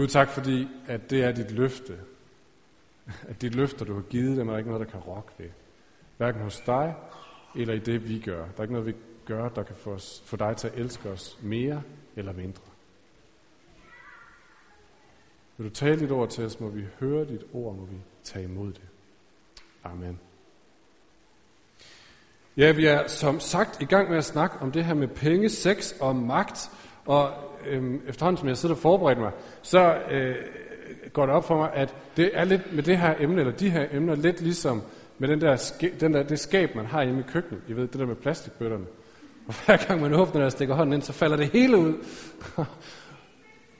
Gud, tak fordi, at det er dit løfte. At dit løfter, du har givet dem, er ikke noget, der kan rokke ved. Hverken hos dig, eller i det, vi gør. Der er ikke noget, vi gør, der kan få, os, få dig til at elske os mere eller mindre. Vil du tale dit ord til os, må vi høre dit ord, må vi tage imod det. Amen. Ja, vi er som sagt i gang med at snakke om det her med penge, sex og magt. Og øhm, efterhånden som jeg sidder og forbereder mig, så øh, går det op for mig, at det er lidt med det her emne, eller de her emner, lidt ligesom med den der, den der, det skab, man har hjemme i køkkenet. I ved, det der med plastikbøtterne. Og hver gang man åbner og stikker hånden ind, så falder det hele ud.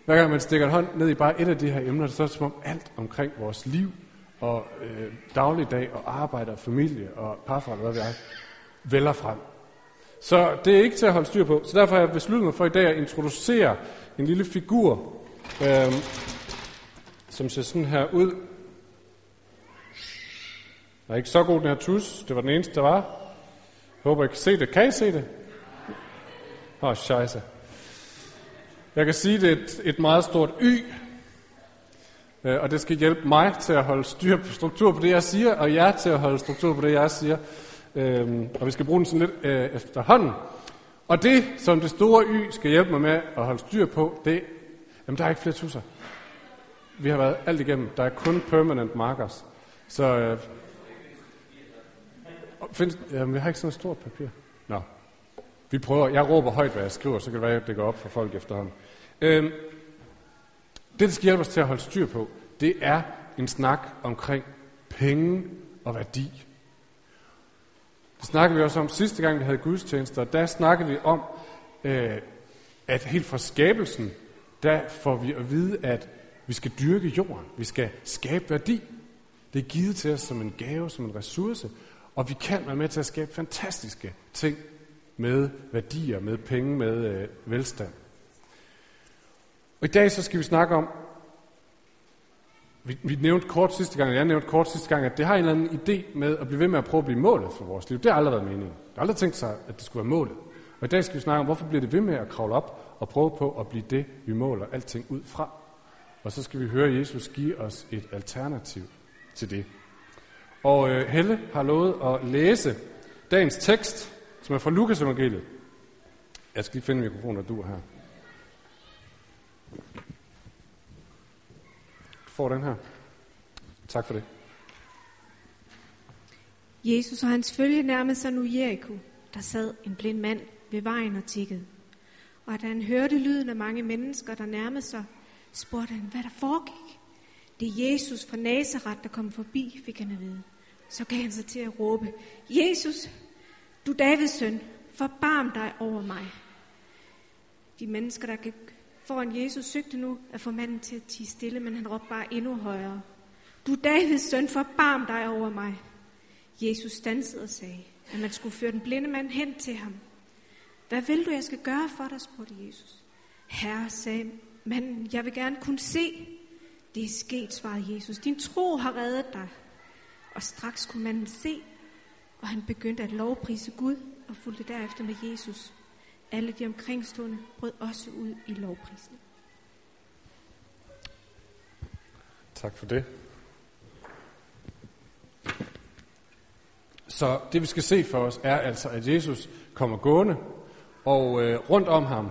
hver gang man stikker en hånd ned i bare et af de her emner, så er det som om alt omkring vores liv og øh, dagligdag og arbejde og familie og parforhold, hvad vi er, vælger frem. Så det er ikke til at holde styr på. Så derfor har jeg besluttet mig for i dag at introducere en lille figur, øh, som ser sådan her ud. Der er ikke så god den her tus. Det var den eneste, der var. Jeg håber, I kan se det. Kan I se det? Åh, oh, scheisse. Jeg kan sige, det er et, et meget stort Y, øh, og det skal hjælpe mig til at holde styr på struktur på det, jeg siger, og jer til at holde struktur på det, jeg siger. Øhm, og vi skal bruge den sådan lidt øh, efterhånden. Og det, som det store Y skal hjælpe mig med at holde styr på, det jamen der er ikke flere tusser. Vi har været alt igennem. Der er kun permanent markers. Så øh, find, jamen, vi har ikke sådan et stort papir. Nå. Vi prøver. Jeg råber højt, hvad jeg skriver, så kan det være, at det går op for folk efterhånden. Øhm, det, der skal hjælpe os til at holde styr på, det er en snak omkring penge og værdi. Det snakkede vi også om sidste gang, vi havde gudstjenester. Der snakkede vi om, øh, at helt fra skabelsen, der får vi at vide, at vi skal dyrke jorden. Vi skal skabe værdi. Det er givet til os som en gave, som en ressource. Og vi kan være med til at skabe fantastiske ting med værdier, med penge, med øh, velstand. Og i dag så skal vi snakke om, vi, vi nævnte kort sidste gang, jeg nævnte kort sidste gang, at det har en eller anden idé med at blive ved med at prøve at blive målet for vores liv. Det har aldrig været meningen. Jeg har aldrig tænkt sig, at det skulle være målet. Og i dag skal vi snakke om, hvorfor bliver det ved med at kravle op og prøve på at blive det, vi måler alting ud fra. Og så skal vi høre Jesus give os et alternativ til det. Og øh, Helle har lovet at læse dagens tekst, som er fra Lukas evangeliet. Jeg skal lige finde mikrofonen, der du her. Får den her. Tak for det. Jesus og hans følge nærmede sig nu Jericho. Der sad en blind mand ved vejen og tikkede. Og da han hørte lyden af mange mennesker, der nærmede sig, spurgte han, hvad der foregik. Det er Jesus fra Nazareth, der kom forbi, fik han at vide. Så gav han sig til at råbe, Jesus, du Davids søn, forbarm dig over mig. De mennesker, der gik foran Jesus, søgte nu at få manden til at tige stille, men han råbte bare endnu højere. Du Davids søn, forbarm dig over mig. Jesus stansede og sagde, at man skulle føre den blinde mand hen til ham. Hvad vil du, jeg skal gøre for dig, spurgte Jesus. Herre, sagde manden, jeg vil gerne kunne se. Det er sket, svarede Jesus. Din tro har reddet dig. Og straks kunne manden se, og han begyndte at lovprise Gud og fulgte derefter med Jesus. Alle de omkringstående brød også ud i lovprisen. Tak for det. Så det vi skal se for os er altså, at Jesus kommer gående, og øh, rundt om ham,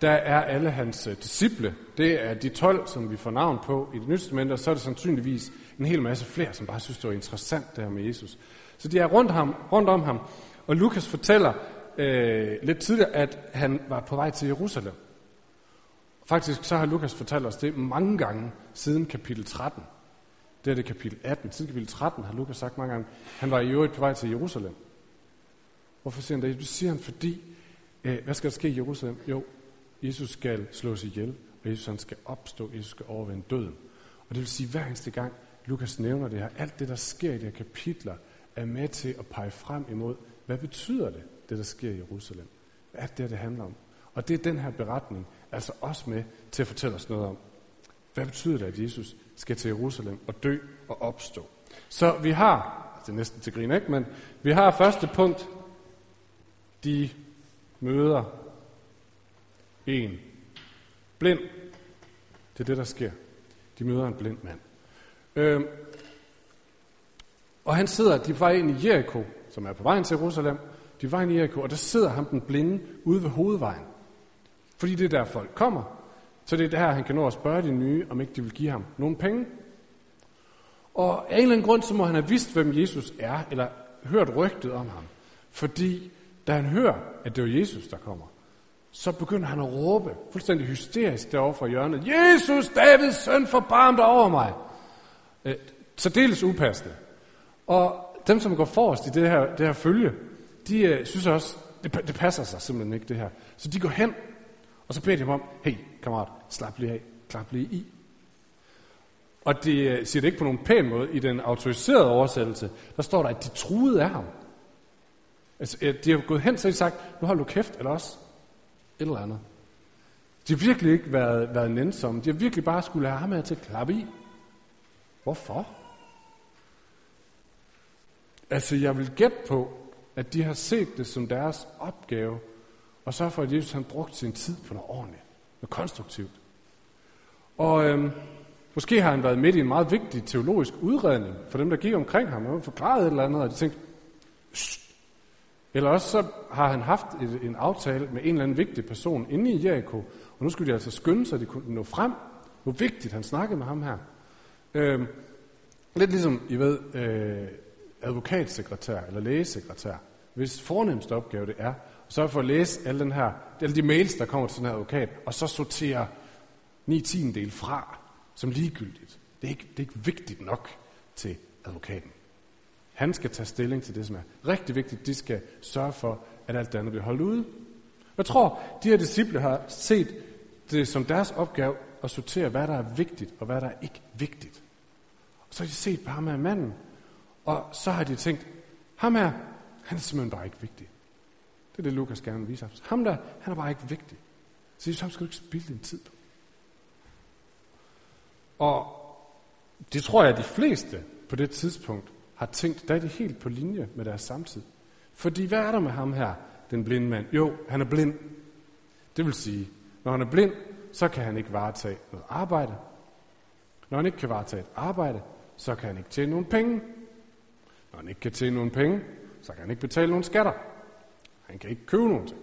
der er alle hans øh, disciple. Det er de 12, som vi får navn på i det nye testament, og så er det sandsynligvis en hel masse flere, som bare synes, det var interessant det her med Jesus. Så de er rundt, ham, rundt om ham, og Lukas fortæller øh, lidt tidligere, at han var på vej til Jerusalem. Faktisk så har Lukas fortalt os det mange gange siden kapitel 13. Det er det kapitel 18. Siden kapitel 13 har Lukas sagt mange gange, han var i øvrigt på vej til Jerusalem. Hvorfor siger han det? Det siger han, fordi, øh, hvad skal der ske i Jerusalem? Jo, Jesus skal slås ihjel, og Jesus han skal opstå, Jesus skal overvinde døden. Og det vil sige, hver eneste gang Lukas nævner det her, alt det, der sker i de her kapitler, er med til at pege frem imod, hvad betyder det, det der sker i Jerusalem? Hvad er det, det handler om? Og det er den her beretning altså også med til at fortælle os noget om. Hvad betyder det, at Jesus skal til Jerusalem og dø og opstå? Så vi har, altså det er næsten til grin, ikke? Men vi har første punkt, de møder en blind. Det er det, der sker. De møder en blind mand. Øhm, og han sidder, de var ind i Jericho, som er på vejen til Jerusalem. De var i Jericho, og der sidder ham den blinde ude ved hovedvejen. Fordi det er der, folk kommer. Så det er der, han kan nå at spørge de nye, om ikke de vil give ham nogle penge. Og af en eller anden grund, så må han have vidst, hvem Jesus er, eller hørt rygtet om ham. Fordi da han hører, at det er Jesus, der kommer, så begynder han at råbe fuldstændig hysterisk derovre fra hjørnet. Jesus, Davids søn, forbarm dig over mig. Øh, så dels upassende. Og dem, som går forrest i det her, det her følge, de øh, synes også, det, det passer sig simpelthen ikke det her. Så de går hen, og så beder de ham om, hey kammerat, slap lige af, klap lige i. Og de øh, siger det ikke på nogen pæn måde. I den autoriserede oversættelse, der står der, at de truede af ham. Altså, øh, de har gået hen, så de sagt, nu hold du kæft, eller også et eller andet. De har virkelig ikke været, været nænsomme. De har virkelig bare skulle have ham her til at klappe i. Hvorfor? Altså, jeg vil gætte på, at de har set det som deres opgave, og så for, at Jesus han brugt sin tid på noget ordentligt, noget konstruktivt. Og øhm, måske har han været midt i en meget vigtig teologisk udredning for dem, der gik omkring ham, og forklaret et eller andet, og de tænkte, Shh. eller også så har han haft et, en aftale med en eller anden vigtig person inde i Jericho, og nu skulle de altså skynde sig, at de kunne nå frem. Hvor vigtigt han snakkede med ham her. Øhm, lidt ligesom, I ved, øh, advokatsekretær eller lægesekretær, hvis fornemmeste opgave det er, så for at læse alle, den her, alle de mails, der kommer til den her advokat, og så sortere 9 del fra som ligegyldigt. Det er, ikke, det er ikke vigtigt nok til advokaten. Han skal tage stilling til det, som er rigtig vigtigt. De skal sørge for, at alt det andet bliver holdt ude. Jeg tror, de her disciple har set det som deres opgave at sortere, hvad der er vigtigt, og hvad der er ikke vigtigt. Og så har de set på ham her manden, og så har de tænkt, ham her, han er simpelthen bare ikke vigtig. Det er det, Lukas gerne vil vise os. Ham der, han er bare ikke vigtig. Så Jesus, ham skal du ikke spilde din tid på. Og det tror jeg, at de fleste på det tidspunkt har tænkt, der er de helt på linje med deres samtid. Fordi hvad er der med ham her, den blinde mand? Jo, han er blind. Det vil sige, når han er blind, så kan han ikke varetage noget arbejde. Når han ikke kan varetage et arbejde, så kan han ikke tjene nogen penge. Når han ikke kan tjene nogen penge, så kan han ikke betale nogen skatter. Han kan ikke købe nogen ting.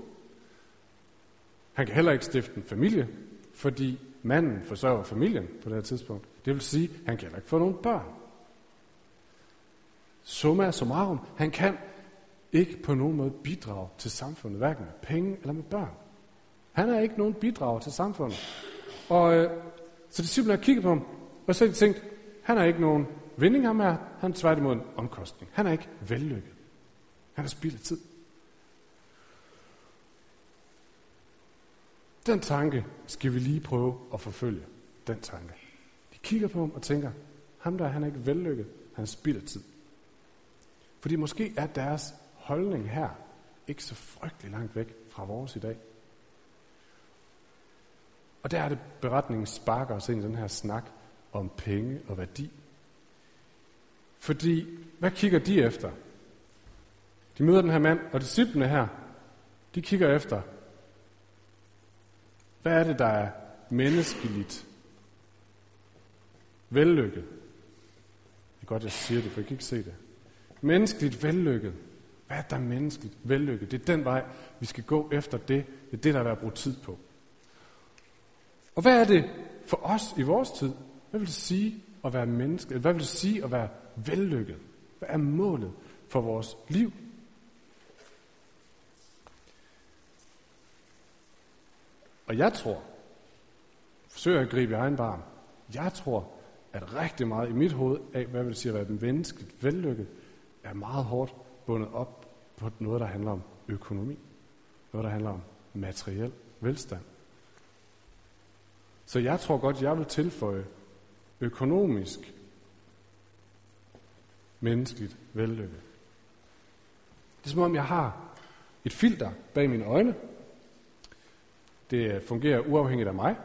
Han kan heller ikke stifte en familie, fordi manden forsørger familien på det her tidspunkt. Det vil sige, at han kan heller ikke få nogen børn. Summa summarum, han kan ikke på nogen måde bidrage til samfundet, hverken med penge eller med børn. Han er ikke nogen bidrag til samfundet. Og øh, så simpelthen har kigget på ham, og så har de tænkt, han er ikke nogen vinding ham er, han er tværtimod en omkostning. Han er ikke vellykket. Han er spildt tid. Den tanke skal vi lige prøve at forfølge. Den tanke. De kigger på ham og tænker, ham der han er ikke vellykket, han spilder tid. Fordi måske er deres holdning her ikke så frygtelig langt væk fra vores i dag. Og der er det, beretningen sparker os ind i den her snak om penge og værdi. Fordi, hvad kigger de efter? De møder den her mand, og disciplene her, de kigger efter, hvad er det, der er menneskeligt vellykket? Det er godt, jeg siger det, for jeg kan ikke se det. Menneskeligt vellykket. Hvad er der menneskeligt vellykket? Det er den vej, vi skal gå efter det. Det er det, der er at brugt tid på. Og hvad er det for os i vores tid? Hvad vil det sige at være menneske? Hvad vil det sige at være vellykket? Hvad er målet for vores liv? Og jeg tror, forsøger at gribe i egen barm, jeg tror, at rigtig meget i mit hoved af, hvad vil sige at være menneskeligt vellykket, er meget hårdt bundet op på noget, der handler om økonomi. Noget, der handler om materiel velstand. Så jeg tror godt, jeg vil tilføje økonomisk menneskeligt vellykke. Det er som om, jeg har et filter bag mine øjne, det fungerer uafhængigt af mig.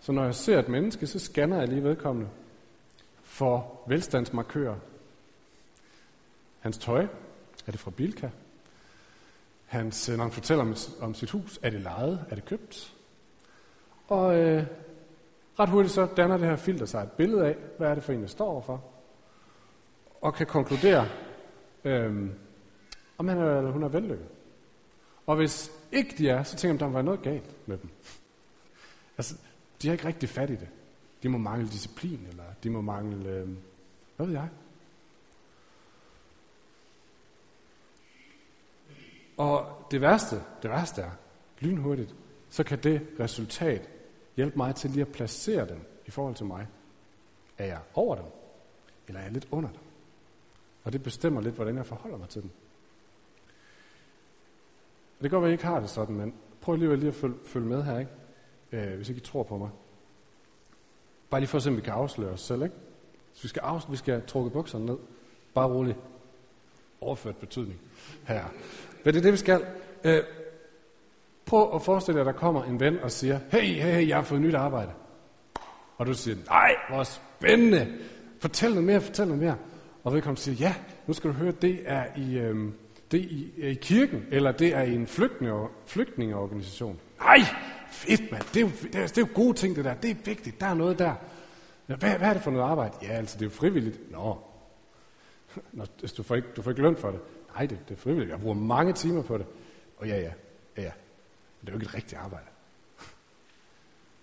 Så når jeg ser et menneske, så scanner jeg lige vedkommende for velstandsmarkører. Hans tøj, er det fra Bilka? Hans, når han fortæller om, om sit hus, er det lejet, er det købt? Og øh, ret hurtigt så danner det her filter sig et billede af, hvad er det for en, der står overfor, og kan konkludere, øh, om han er, eller hun er vellykket. Og hvis ikke de er, så tænker man, der var noget galt med dem. Altså, de har ikke rigtig fat i det. De må mangle disciplin, eller de må mangle, øh, hvad ved jeg. Og det værste, det værste er, lynhurtigt, så kan det resultat hjælpe mig til lige at placere dem i forhold til mig. Er jeg over dem, eller er jeg lidt under dem? Og det bestemmer lidt, hvordan jeg forholder mig til dem. Det kan godt være, at I ikke har det sådan, men prøv lige, lige at følge, følge med her, ikke? Øh, hvis ikke I tror på mig. Bare lige for at se, om vi kan afsløre os selv, ikke? Så vi skal, afsløre, vi skal trukke bukserne ned. Bare roligt. Overført betydning her. Men det er det, vi skal. Øh, prøv at forestille dig, at der kommer en ven og siger, hey, hey, hey, jeg har fået nyt arbejde. Og du siger, nej, hvor spændende. Fortæl noget mere, fortæl noget mere. Og vedkommende siger, ja, nu skal du høre, det er i, øhm, det er i, i kirken, eller det er i en flygtninge, flygtningeorganisation. Nej, fedt mand, det er, jo, det, er, det er jo gode ting det der, det er vigtigt, der er noget der. Hvad, hvad er det for noget arbejde? Ja, altså det er jo frivilligt. Nå, Nå altså, du, får ikke, du får ikke løn for det. Nej, det, det er frivilligt. Jeg bruger mange timer på det. Og ja, ja, ja, ja. Men det er jo ikke et rigtigt arbejde.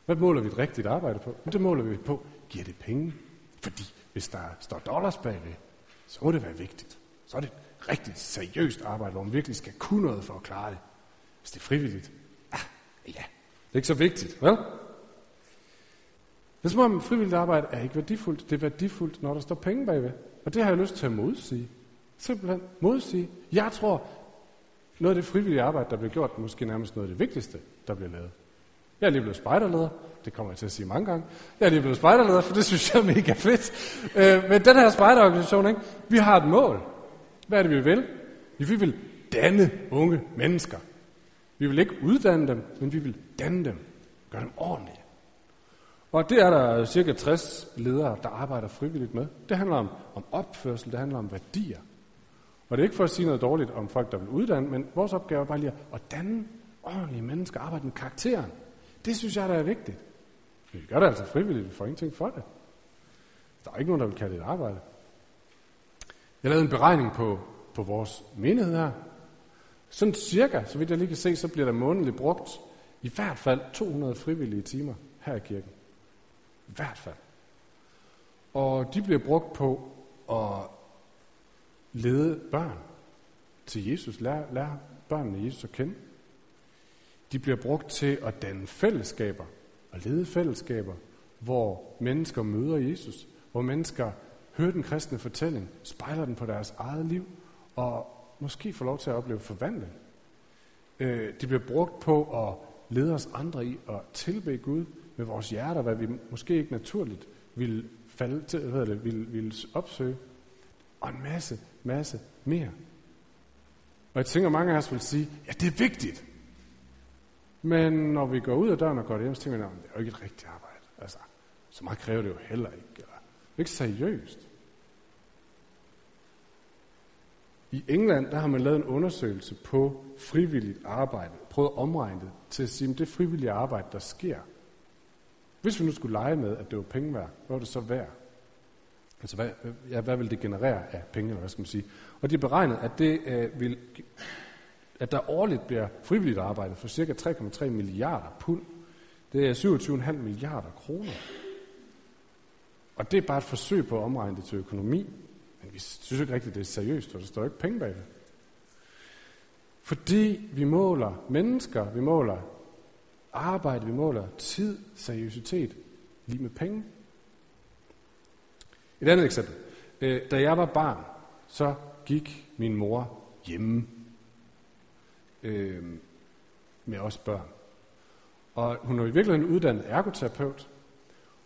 Hvad måler vi et rigtigt arbejde på? Det måler vi på, giver det penge? Fordi hvis der står dollars bagved, så må det være vigtigt. Så er det rigtigt rigtig seriøst arbejde, hvor man virkelig skal kunne noget for at klare det. Hvis det er frivilligt, ah, ja, det er ikke så vigtigt, vel? Det er som om frivilligt arbejde er ikke værdifuldt. Det er værdifuldt, når der står penge bagved. Og det har jeg lyst til at modsige. Simpelthen modsige. Jeg tror, noget af det frivillige arbejde, der bliver gjort, måske nærmest noget af det vigtigste, der bliver lavet. Jeg er lige blevet spejderleder. Det kommer jeg til at sige mange gange. Jeg er lige blevet spejderleder, for det synes jeg er mega fedt. Øh, men den her spejderorganisation, ikke? vi har et mål. Hvad er det, vi vil? Vi vil danne unge mennesker. Vi vil ikke uddanne dem, men vi vil danne dem. Gøre dem ordentlige. Og det er der cirka 60 ledere, der arbejder frivilligt med. Det handler om, om opførsel, det handler om værdier. Og det er ikke for at sige noget dårligt om folk, der vil uddanne, men vores opgave er bare lige at danne ordentlige mennesker, arbejde med karakteren. Det synes jeg, der er vigtigt. Men vi gør det altså frivilligt, vi får ingenting for det. Der er ikke nogen, der vil kalde det et arbejde. Jeg lavede en beregning på, på vores menighed her. Sådan cirka, så vidt jeg lige kan se, så bliver der månedligt brugt i hvert fald 200 frivillige timer her i kirken. I hvert fald. Og de bliver brugt på at lede børn til Jesus, lære, lære børnene Jesus at kende. De bliver brugt til at danne fællesskaber og lede fællesskaber, hvor mennesker møder Jesus, hvor mennesker hører den kristne fortælling, spejler den på deres eget liv, og måske får lov til at opleve forvandling. Øh, de bliver brugt på at lede os andre i at tilbe Gud med vores hjerter, hvad vi måske ikke naturligt vil falde til, hvad det, vil, vil opsøge, og en masse, masse mere. Og jeg tænker, mange af os vil sige, ja, det er vigtigt. Men når vi går ud af døren og går hjem, så tænker vi, det er jo ikke et rigtigt arbejde. Altså, så meget kræver det jo heller ikke. Eller, det er ikke seriøst. I England, der har man lavet en undersøgelse på frivilligt arbejde. Prøvet at omregne det til at sige, at det frivillige arbejde, der sker. Hvis vi nu skulle lege med, at det var penge værd, hvad var det så værd? Altså, hvad, ja, hvad vil det generere af penge, eller hvad skal man sige? Og de har beregnet, at det øh, vil at der årligt bliver frivilligt arbejde for ca. 3,3 milliarder pund. Det er 27,5 milliarder kroner. Og det er bare et forsøg på at omregne det til økonomi. Men vi synes ikke rigtigt, det er seriøst, for der står ikke penge bag det. Fordi vi måler mennesker, vi måler arbejde, vi måler tid, seriøsitet, lige med penge. Et andet eksempel. Øh, da jeg var barn, så gik min mor hjemme øh, med os børn. Og hun er i virkeligheden uddannet ergoterapeut.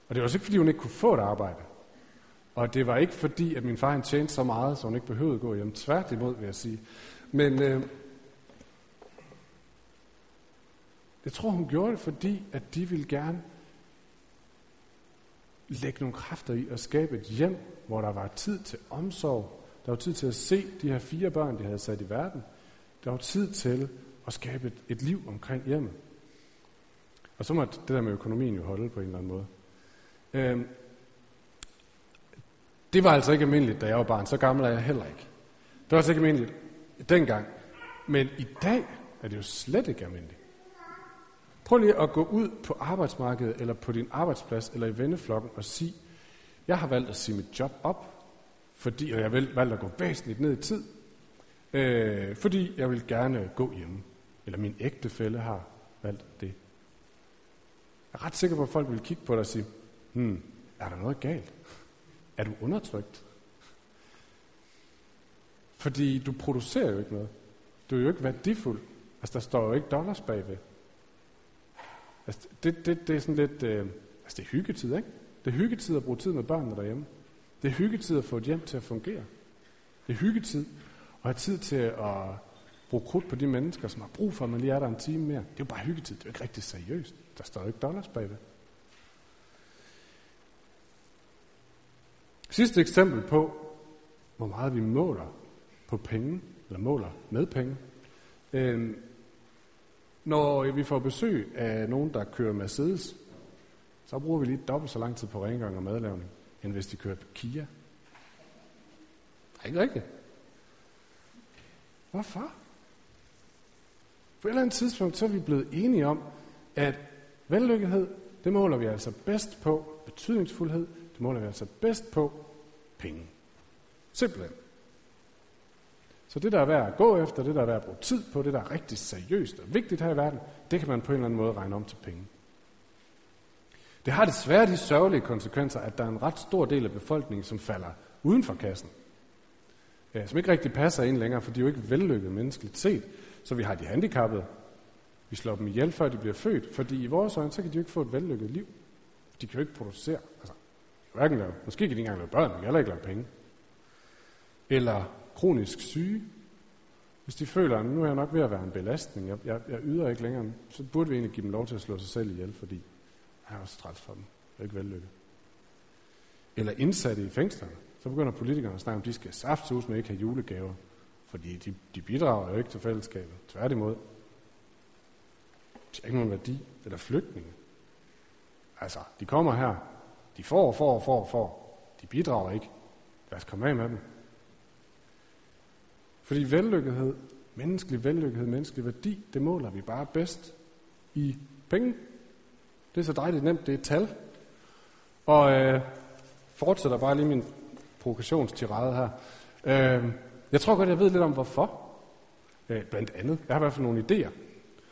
Og det var også ikke, fordi hun ikke kunne få et arbejde. Og det var ikke fordi, at min far han tjente så meget, så hun ikke behøvede at gå hjem. Tværtimod, vil jeg sige. Men øh, jeg tror, hun gjorde det, fordi at de ville gerne lægge nogle kræfter i at skabe et hjem, hvor der var tid til omsorg. Der var tid til at se de her fire børn, de havde sat i verden. Der var tid til at skabe et, et liv omkring hjemmet. Og så må det der med økonomien jo holde på en eller anden måde. Øhm, det var altså ikke almindeligt, da jeg var barn. Så gammel er jeg heller ikke. Det var altså ikke almindeligt dengang. Men i dag er det jo slet ikke almindeligt. Prøv lige at gå ud på arbejdsmarkedet, eller på din arbejdsplads, eller i venneflokken og sige, jeg har valgt at sige mit job op, fordi jeg har valgt at gå væsentligt ned i tid, øh, fordi jeg vil gerne gå hjemme. Eller min ægtefælle har valgt det. Jeg er ret sikker på, at folk vil kigge på dig og sige, hmm, er der noget galt? Er du undertrykt? Fordi du producerer jo ikke noget. Du er jo ikke værdifuld. Altså, der står jo ikke dollars bagved. Altså, det, det, det er sådan lidt... Øh, altså, det er hyggetid, ikke? Det er hyggetid at bruge tid med børnene derhjemme. Det er hyggetid at få et hjem til at fungere. Det er hyggetid at have tid til at bruge krudt på de mennesker, som har brug for, at man lige er der en time mere. Det er jo bare hyggetid. Det er jo ikke rigtig seriøst. Der står jo ikke dollars bagved. Sidste eksempel på, hvor meget vi måler på penge, eller måler med penge. Øh, når vi får besøg af nogen, der kører Mercedes, så bruger vi lige dobbelt så lang tid på rengøring og madlavning, end hvis de kører Kia. Er ikke rigtigt? Hvorfor? På et eller andet tidspunkt, så er vi blevet enige om, at vellykkethed, det måler vi altså bedst på, betydningsfuldhed, det måler vi altså bedst på, penge. Simpelthen. Så det, der er værd at gå efter, det, der er værd at bruge tid på, det, der er rigtig seriøst og vigtigt her i verden, det kan man på en eller anden måde regne om til penge. Det har desværre de sørgelige konsekvenser, at der er en ret stor del af befolkningen, som falder uden for kassen. Ja, som ikke rigtig passer ind længere, for de er jo ikke vellykket menneskeligt set. Så vi har de handicappede. Vi slår dem ihjel, før de bliver født, fordi i vores øjne, så kan de jo ikke få et vellykket liv. De kan jo ikke producere. Altså, hverken lave, måske kan de ikke engang lave børn, men heller ikke lave penge. Eller kronisk syge. Hvis de føler, at nu er jeg nok ved at være en belastning, jeg, jeg, jeg yder ikke længere, så burde vi egentlig give dem lov til at slå sig selv ihjel, fordi jeg er også træt for dem. Jeg er ikke vellykket. Eller indsatte i fængslerne. Så begynder politikerne at snakke om, at de skal saftsus med ikke have julegaver. Fordi de, de bidrager jo ikke til fællesskabet. Tværtimod. De har ikke nogen værdi. Eller flygtninge. Altså, de kommer her. De får, får, får, får. De bidrager ikke. Lad os komme af med dem. Fordi vellykkethed, menneskelig vellykkethed, menneskelig værdi, det måler vi bare bedst i penge. Det er så dejligt nemt, det er et tal. Og øh, fortsætter bare lige min provokationstirade her. Øh, jeg tror godt, jeg ved lidt om hvorfor. Øh, blandt andet. Jeg har i hvert fald nogle idéer.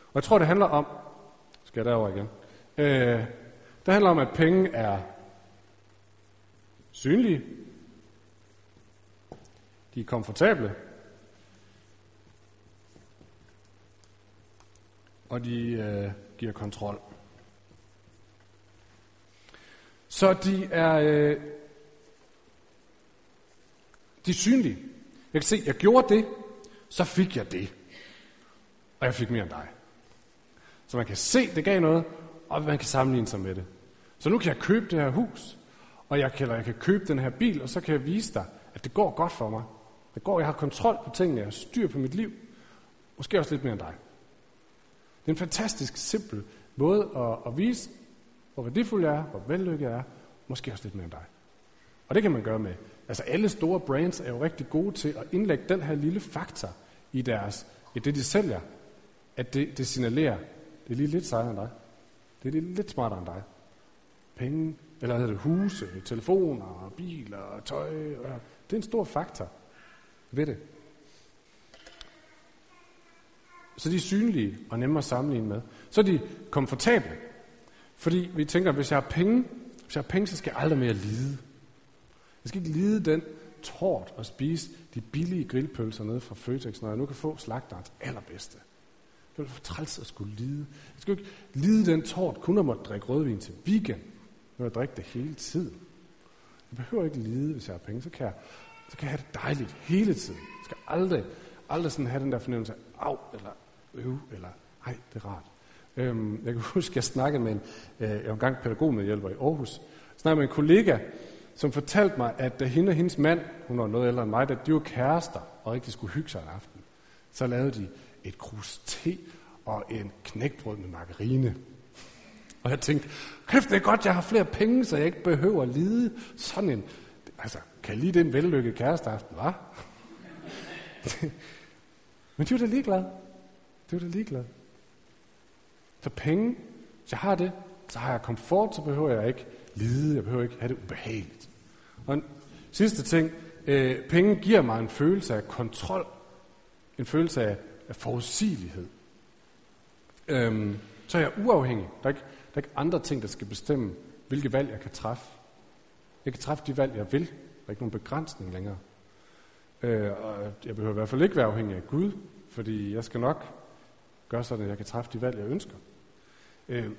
Og jeg tror, det handler om... Skal jeg derover igen? Øh, det handler om, at penge er synlige. De er komfortable. Og de øh, giver kontrol. Så de er, øh, de er synlige. Jeg kan se, jeg gjorde det, så fik jeg det. Og jeg fik mere end dig. Så man kan se, det gav noget, og man kan sammenligne sig med det. Så nu kan jeg købe det her hus, og jeg kan, jeg kan købe den her bil, og så kan jeg vise dig, at det går godt for mig. Det går, jeg har kontrol på tingene, jeg har styr på mit liv. Måske også lidt mere end dig. Det er en fantastisk simpel måde at, at vise, hvor værdifuld jeg er, hvor vellykket jeg er, måske også lidt mere end dig. Og det kan man gøre med. Altså alle store brands er jo rigtig gode til at indlægge den her lille faktor i deres, i det de sælger, at det, det signalerer, det er lige lidt sejere end dig. Det er lige lidt smartere end dig. Penge, eller hedder det huse, telefoner, biler, tøj. Og, det er en stor faktor ved det. Så de er synlige og nemme at sammenligne med. Så er de komfortable. Fordi vi tænker, hvis jeg har penge, hvis jeg har penge, så skal jeg aldrig mere lide. Jeg skal ikke lide den tort og spise de billige grillpølser nede fra Føtex, når jeg nu kan få slagterens allerbedste. Det vil for træls at skulle lide. Jeg skal ikke lide den tort, kun at måtte drikke rødvin til weekend. Nu jeg drikke det hele tiden. Jeg behøver ikke lide, hvis jeg har penge. Så kan jeg, så kan jeg have det dejligt hele tiden. Jeg skal aldrig, aldrig sådan have den der fornemmelse af, au, eller øv, eller ej, det er rart. Øhm, jeg kan huske, jeg snakkede med en, øh, jeg var engang pædagogmedhjælper i Aarhus, jeg snakkede med en kollega, som fortalte mig, at da hende og hendes mand, hun var noget ældre end mig, da de var kærester og rigtig skulle hygge sig en aften, så lavede de et krus te og en knækbrød med margarine. Og jeg tænkte, kæft, det er godt, jeg har flere penge, så jeg ikke behøver at lide sådan en... Altså, kan jeg lide den vellykket kæresteaften, hva'? Men de var da ligeglade. De var da ligeglade. Så penge, hvis jeg har det, så har jeg komfort, så behøver jeg ikke lide, jeg behøver ikke have det ubehageligt. Og en sidste ting, øh, penge giver mig en følelse af kontrol, en følelse af, af forudsigelighed. Øhm, så er jeg uafhængig. Der er, ikke, der er ikke andre ting, der skal bestemme, hvilke valg jeg kan træffe. Jeg kan træffe de valg, jeg vil. Der er ikke nogen begrænsning længere. Øh, og jeg behøver i hvert fald ikke være afhængig af Gud, fordi jeg skal nok gøre sådan, at jeg kan træffe de valg, jeg ønsker. Øh,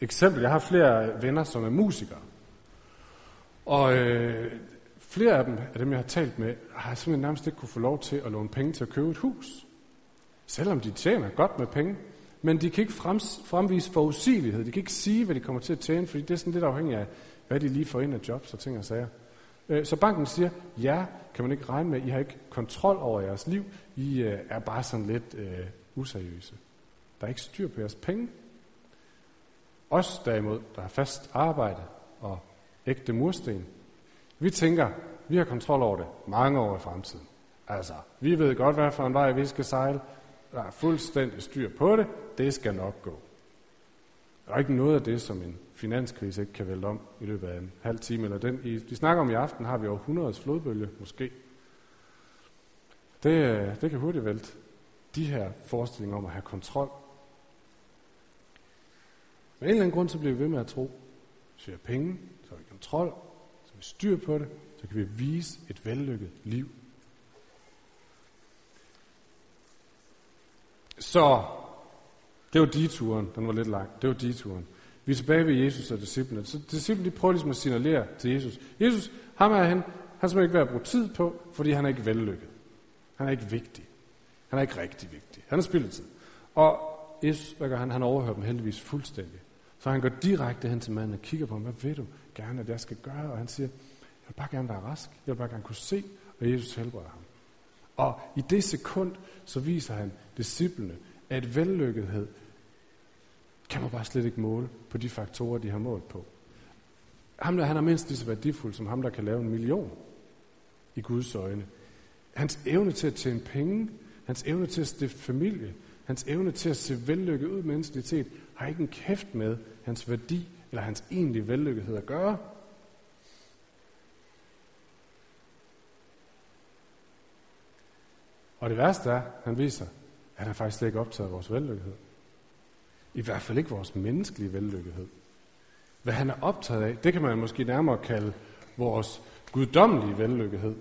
eksempel, jeg har flere venner, som er musikere. Og øh, flere af dem, af dem, jeg har talt med, har simpelthen nærmest ikke kunne få lov til at låne penge til at købe et hus. Selvom de tjener godt med penge. Men de kan ikke frems, fremvise forudsigelighed. De kan ikke sige, hvad de kommer til at tjene, fordi det er sådan lidt afhængigt af, hvad de lige får ind af jobs og ting og sager. Øh, så banken siger, ja, kan man ikke regne med, I har ikke kontrol over jeres liv. I øh, er bare sådan lidt øh, useriøse. Der er ikke styr på jeres penge. Os derimod, der har fast arbejde og ægte mursten, vi tænker, vi har kontrol over det mange år i fremtiden. Altså, vi ved godt, hvad for en vej vi skal sejle. Der er fuldstændig styr på det. Det skal nok gå. Der er ikke noget af det, som en finanskrise ikke kan vælte om i løbet af en halv time. Eller den, I, de snakker om i aften, har vi århundredes flodbølge, måske. Det, øh, det kan hurtigt vælte de her forestillinger om at have kontrol. Men en eller anden grund, så bliver vi ved med at tro, Så vi har penge, så har vi kontrol, så har vi styr på det, så kan vi vise et vellykket liv. Så det var turen, den var lidt lang. Det var de-turen. Vi er tilbage ved Jesus og disciplene. Så disciplene de prøver ligesom at signalere til Jesus. Jesus, ham er han, han skal ikke være brugt tid på, fordi han er ikke vellykket. Han er ikke vigtig. Han er ikke rigtig vigtig. Han er spildetid. Og Jesus, hvad gør han? Han overhører dem heldigvis fuldstændig. Så han går direkte hen til manden og kigger på ham. Hvad ved du gerne, at jeg skal gøre? Og han siger, jeg vil bare gerne være rask. Jeg vil bare gerne kunne se, og Jesus helbreder ham. Og i det sekund, så viser han disciplene, at vellykkethed kan man bare slet ikke måle på de faktorer, de har målt på. Ham der, han er mindst lige så værdifuld som ham, der kan lave en million i Guds øjne. Hans evne til at tjene penge, hans evne til at stifte familie, hans evne til at se vellykket ud menneskeligt set, har ikke en kæft med hans værdi eller hans egentlige vellykkethed at gøre. Og det værste er, han viser, at han faktisk slet ikke optaget vores vellykkethed. I hvert fald ikke vores menneskelige vellykkethed. Hvad han er optaget af, det kan man måske nærmere kalde vores guddommelige vellykkethed.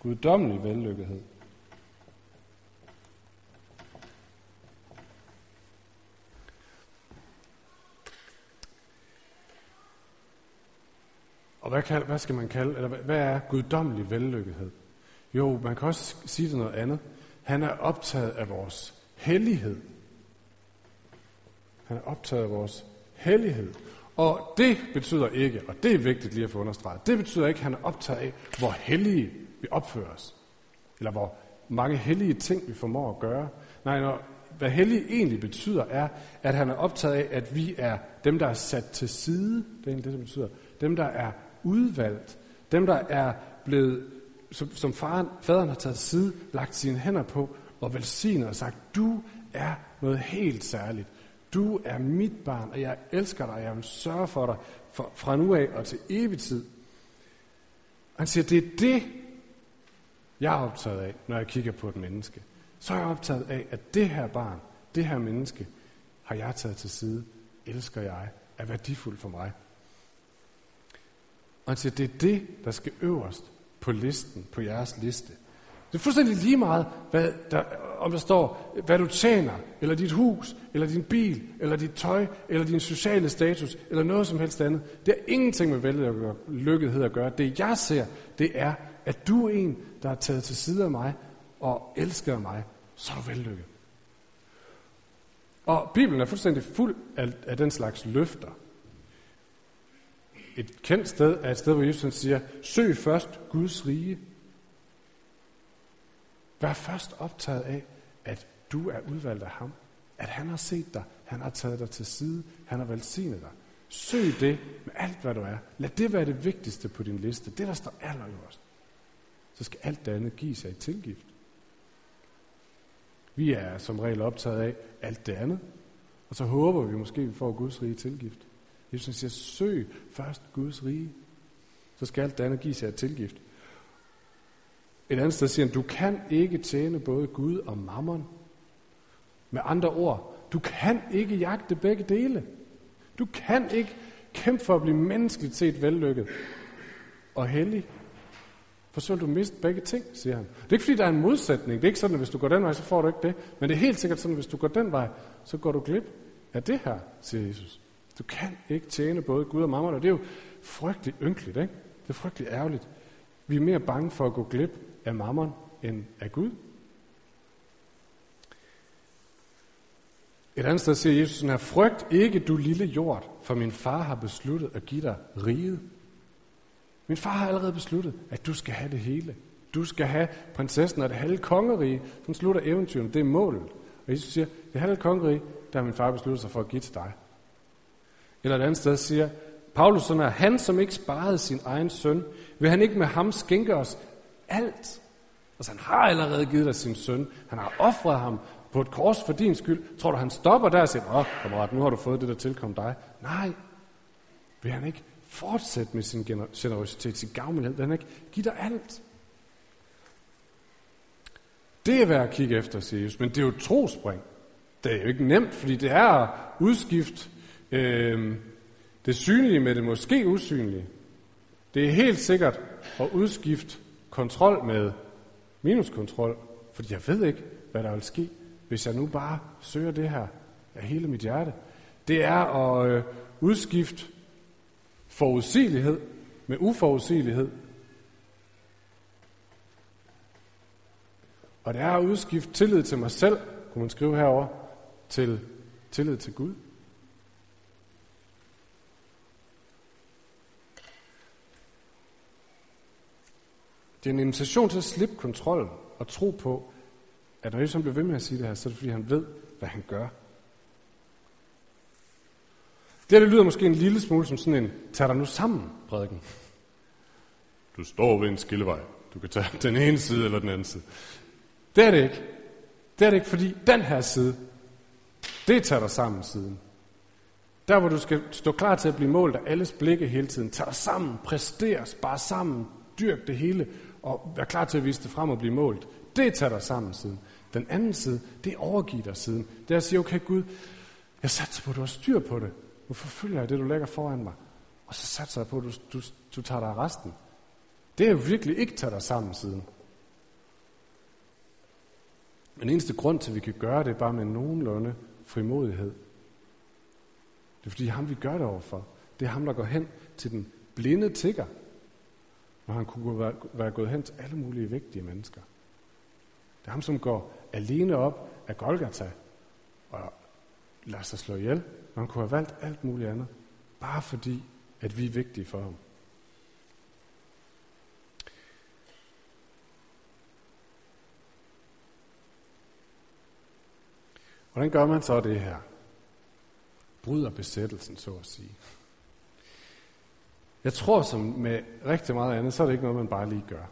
Guddommelig vellykkethed. Hvad, kan, hvad skal man kalde, eller hvad er guddommelig vellykkethed? Jo, man kan også sige det noget andet. Han er optaget af vores hellighed. Han er optaget af vores hellighed. Og det betyder ikke, og det er vigtigt lige at få understreget, det betyder ikke, at han er optaget af, hvor hellige vi opfører os. Eller hvor mange hellige ting vi formår at gøre. Nej, når, hvad hellig egentlig betyder, er, at han er optaget af, at vi er dem, der er sat til side. Det er egentlig det, det betyder. Dem, der er udvalgt. Dem, der er blevet som, som faren, faderen har taget side, lagt sine hænder på og velsignet og sagt, du er noget helt særligt. Du er mit barn, og jeg elsker dig, og jeg vil sørge for dig for, fra nu af og til evig tid. Han siger, det er det, jeg er optaget af, når jeg kigger på et menneske. Så er jeg optaget af, at det her barn, det her menneske, har jeg taget til side, elsker jeg, er værdifuld for mig. Og han siger, det er det, der skal øverst på listen, på jeres liste. Det er fuldstændig lige meget, hvad der, om der står, hvad du tjener, eller dit hus, eller din bil, eller dit tøj, eller din sociale status, eller noget som helst andet. Det har ingenting med vellykkethed at gøre. Det jeg ser, det er, at du er en, der er taget til side af mig, og elsker mig, så er du vellykket. Og Bibelen er fuldstændig fuld af, af den slags løfter et kendt sted er et sted, hvor Jesus siger, søg først Guds rige. Vær først optaget af, at du er udvalgt af ham. At han har set dig, han har taget dig til side, han har velsignet dig. Søg det med alt, hvad du er. Lad det være det vigtigste på din liste. Det, der står allerøverst. Så skal alt det andet give sig i tilgift. Vi er som regel optaget af alt det andet, og så håber vi måske, at vi får Guds rige tilgift. Jesus siger, søg først Guds rige, så skal alt det andet give sig i tilgift. Et andet sted siger han, du kan ikke tjene både Gud og mammon. Med andre ord, du kan ikke jagte begge dele. Du kan ikke kæmpe for at blive menneskeligt set vellykket og hellig. For så vil du miste begge ting, siger han. Det er ikke fordi, der er en modsætning. Det er ikke sådan, at hvis du går den vej, så får du ikke det. Men det er helt sikkert sådan, at hvis du går den vej, så går du glip af det her, siger Jesus. Du kan ikke tjene både Gud og mammon, og det er jo frygtelig ynkeligt, ikke? Det er frygtelig ærgerligt. Vi er mere bange for at gå glip af mammon end af Gud. Et andet sted siger Jesus sådan her, frygt ikke du lille jord, for min far har besluttet at give dig riget. Min far har allerede besluttet, at du skal have det hele. Du skal have prinsessen og det halve kongerige, som slutter eventyret. Det er målet. Og Jesus siger, det halve kongerige, der har min far besluttet sig for at give til dig. Eller et andet sted siger Paulus sådan er, han som ikke sparede sin egen søn, vil han ikke med ham skænke os alt? Altså han har allerede givet dig sin søn. Han har offret ham på et kors for din skyld. Tror du, han stopper der og siger, åh, kammerat, nu har du fået det, der tilkom dig. Nej, vil han ikke fortsætte med sin generøsitet, sin gavmildhed? Vil han ikke give dig alt? Det er værd at kigge efter, siger Jesus, men det er jo et trospring. Det er jo ikke nemt, fordi det er at udskifte øh, det synlige med det måske usynlige. Det er helt sikkert at udskifte kontrol med minuskontrol, fordi jeg ved ikke, hvad der vil ske, hvis jeg nu bare søger det her af hele mit hjerte. Det er at øh, udskifte forudsigelighed med uforudsigelighed. Og det er at udskifte tillid til mig selv, kunne man skrive herover, til tillid til Gud. Det er en invitation til at slippe kontrollen og tro på, at når Jesus bliver ved med at sige det her, så er det fordi, han ved, hvad han gør. Det her det lyder måske en lille smule som sådan en, tag dig nu sammen, prædiken. Du står ved en skillevej. Du kan tage den ene side eller den anden side. Det er det ikke. Det er det ikke, fordi den her side, det tager dig sammen siden. Der, hvor du skal stå klar til at blive målt af alles blikke hele tiden. Tag dig sammen, præster, spar sammen, dyrk det hele, og være klar til at vise det frem og blive målt. Det tager dig sammen siden. Den anden side, det overgiver dig siden. Det er at sige, okay Gud, jeg satser på, at du har styr på det. Nu forfølger jeg det, du lægger foran mig. Og så satser jeg på, at du, du, du tager dig af resten. Det er jo virkelig ikke tager dig sammen siden. Men eneste grund til, at vi kan gøre det, er bare med nogenlunde frimodighed. Det er fordi ham, vi gør det overfor. Det er ham, der går hen til den blinde tigger, når han kunne være, være gået hen til alle mulige vigtige mennesker. Det er ham, som går alene op af Golgata og lader sig slå ihjel, når han kunne have valgt alt muligt andet, bare fordi, at vi er vigtige for ham. Hvordan gør man så det her? Bryder besættelsen, så at sige. Jeg tror, som med rigtig meget andet, så er det ikke noget, man bare lige gør.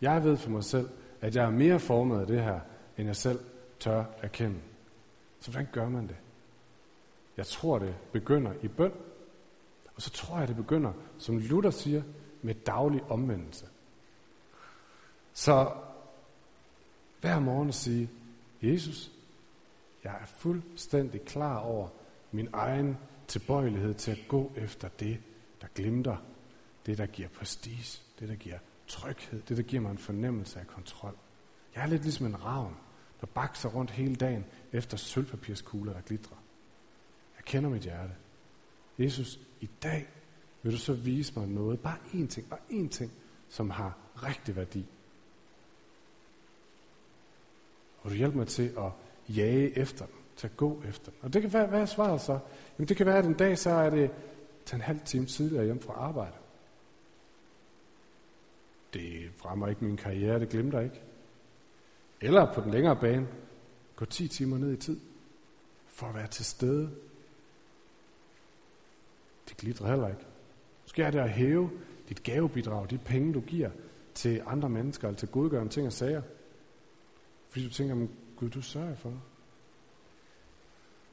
Jeg ved for mig selv, at jeg er mere formet af det her, end jeg selv tør erkende. Så hvordan gør man det? Jeg tror, det begynder i bøn. Og så tror jeg, det begynder, som Luther siger, med daglig omvendelse. Så hver morgen at sige, Jesus, jeg er fuldstændig klar over min egen tilbøjelighed til at gå efter det, der glimter, det, der giver prestige, det, der giver tryghed, det, der giver mig en fornemmelse af kontrol. Jeg er lidt ligesom en ravn, der bakser rundt hele dagen efter sølvpapirskugler, der glitrer. Jeg kender mit hjerte. Jesus, i dag vil du så vise mig noget, bare én ting, bare én ting, som har rigtig værdi. Og du hjælper mig til at jage efter dem, til at gå efter dem. Og det kan være, hvad er svaret så? Jamen det kan være, at en dag så er det tage en halv time tidligere hjem fra arbejde. Det fremmer ikke min karriere, det glemte ikke. Eller på den længere bane, gå 10 timer ned i tid for at være til stede. Det glitrer heller ikke. Måske er det at hæve dit gavebidrag, de penge, du giver til andre mennesker, eller til godgørende ting og sager. Fordi du tænker, Gud, du sørger for.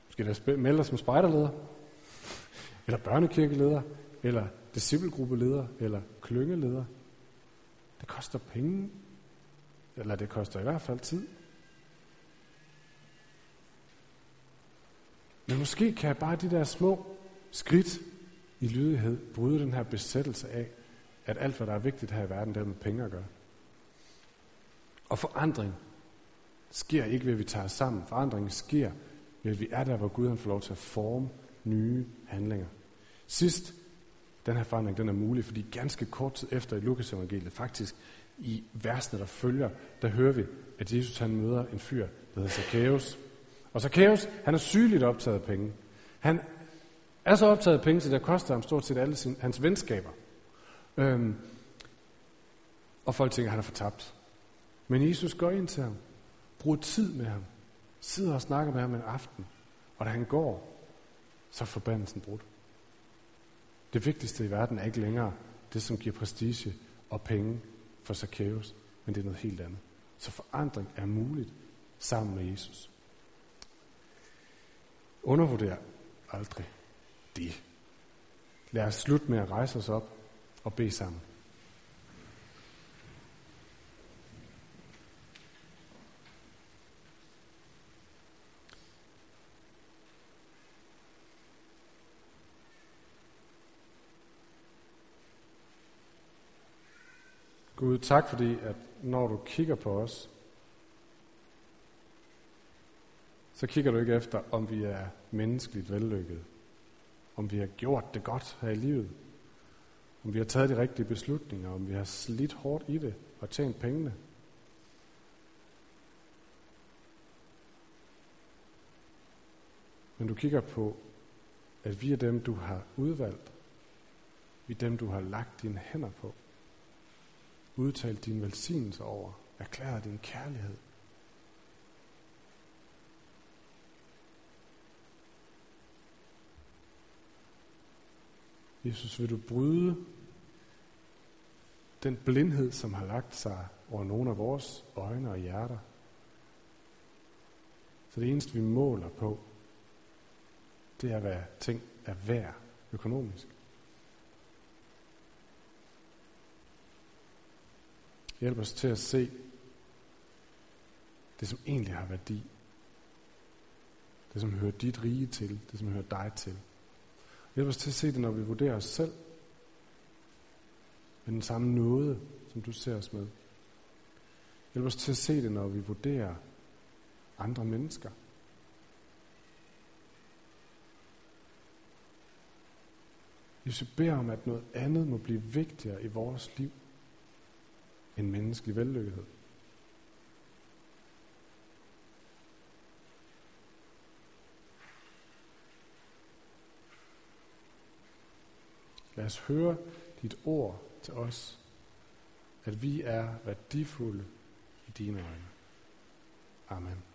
Måske der melde dig som spejderleder, eller børnekirkeleder, eller disciplegruppeleder, eller klyngeleder. Det koster penge, eller det koster i hvert fald tid. Men måske kan bare de der små skridt i lydighed bryde den her besættelse af, at alt, hvad der er vigtigt her i verden, det er med penge at gøre. Og forandring sker ikke ved, at vi tager os sammen. Forandring sker ved, at vi er der, hvor Gud han får lov til at forme nye handlinger. Sidst, den her forandring den er mulig, fordi ganske kort tid efter i Lukas evangeliet, faktisk i versene, der følger, der hører vi, at Jesus han møder en fyr, der hedder Zacchaeus. Og Zacchaeus, han er sygeligt optaget af penge. Han er så optaget af penge, så det koster ham stort set alle sin, hans venskaber. Øhm, og folk tænker, at han er fortabt. Men Jesus går ind til ham, bruger tid med ham, sidder og snakker med ham en aften, og da han går, så er forbandelsen brudt. Det vigtigste i verden er ikke længere det, som giver prestige og penge for Zacchaeus, men det er noget helt andet. Så forandring er muligt sammen med Jesus. Undervurder aldrig det. Lad os slutte med at rejse os op og bede sammen. Gud, tak fordi, at når du kigger på os, så kigger du ikke efter, om vi er menneskeligt vellykket, om vi har gjort det godt her i livet, om vi har taget de rigtige beslutninger, om vi har slidt hårdt i det og tjent pengene. Men du kigger på, at vi er dem, du har udvalgt. Vi er dem, du har lagt dine hænder på udtalt din velsignelse over, erklære din kærlighed. Jesus, vil du bryde den blindhed, som har lagt sig over nogle af vores øjne og hjerter? Så det eneste, vi måler på, det er, hvad ting er værd økonomisk. Hjælp os til at se det, som egentlig har værdi. Det, som hører dit rige til. Det, som hører dig til. Hjælp os til at se det, når vi vurderer os selv. Med den samme nåde, som du ser os med. Hjælp os til at se det, når vi vurderer andre mennesker. Jesus vi beder om, at noget andet må blive vigtigere i vores liv, en menneskelig vellykkethed. Lad os høre dit ord til os, at vi er værdifulde i dine øjne. Amen.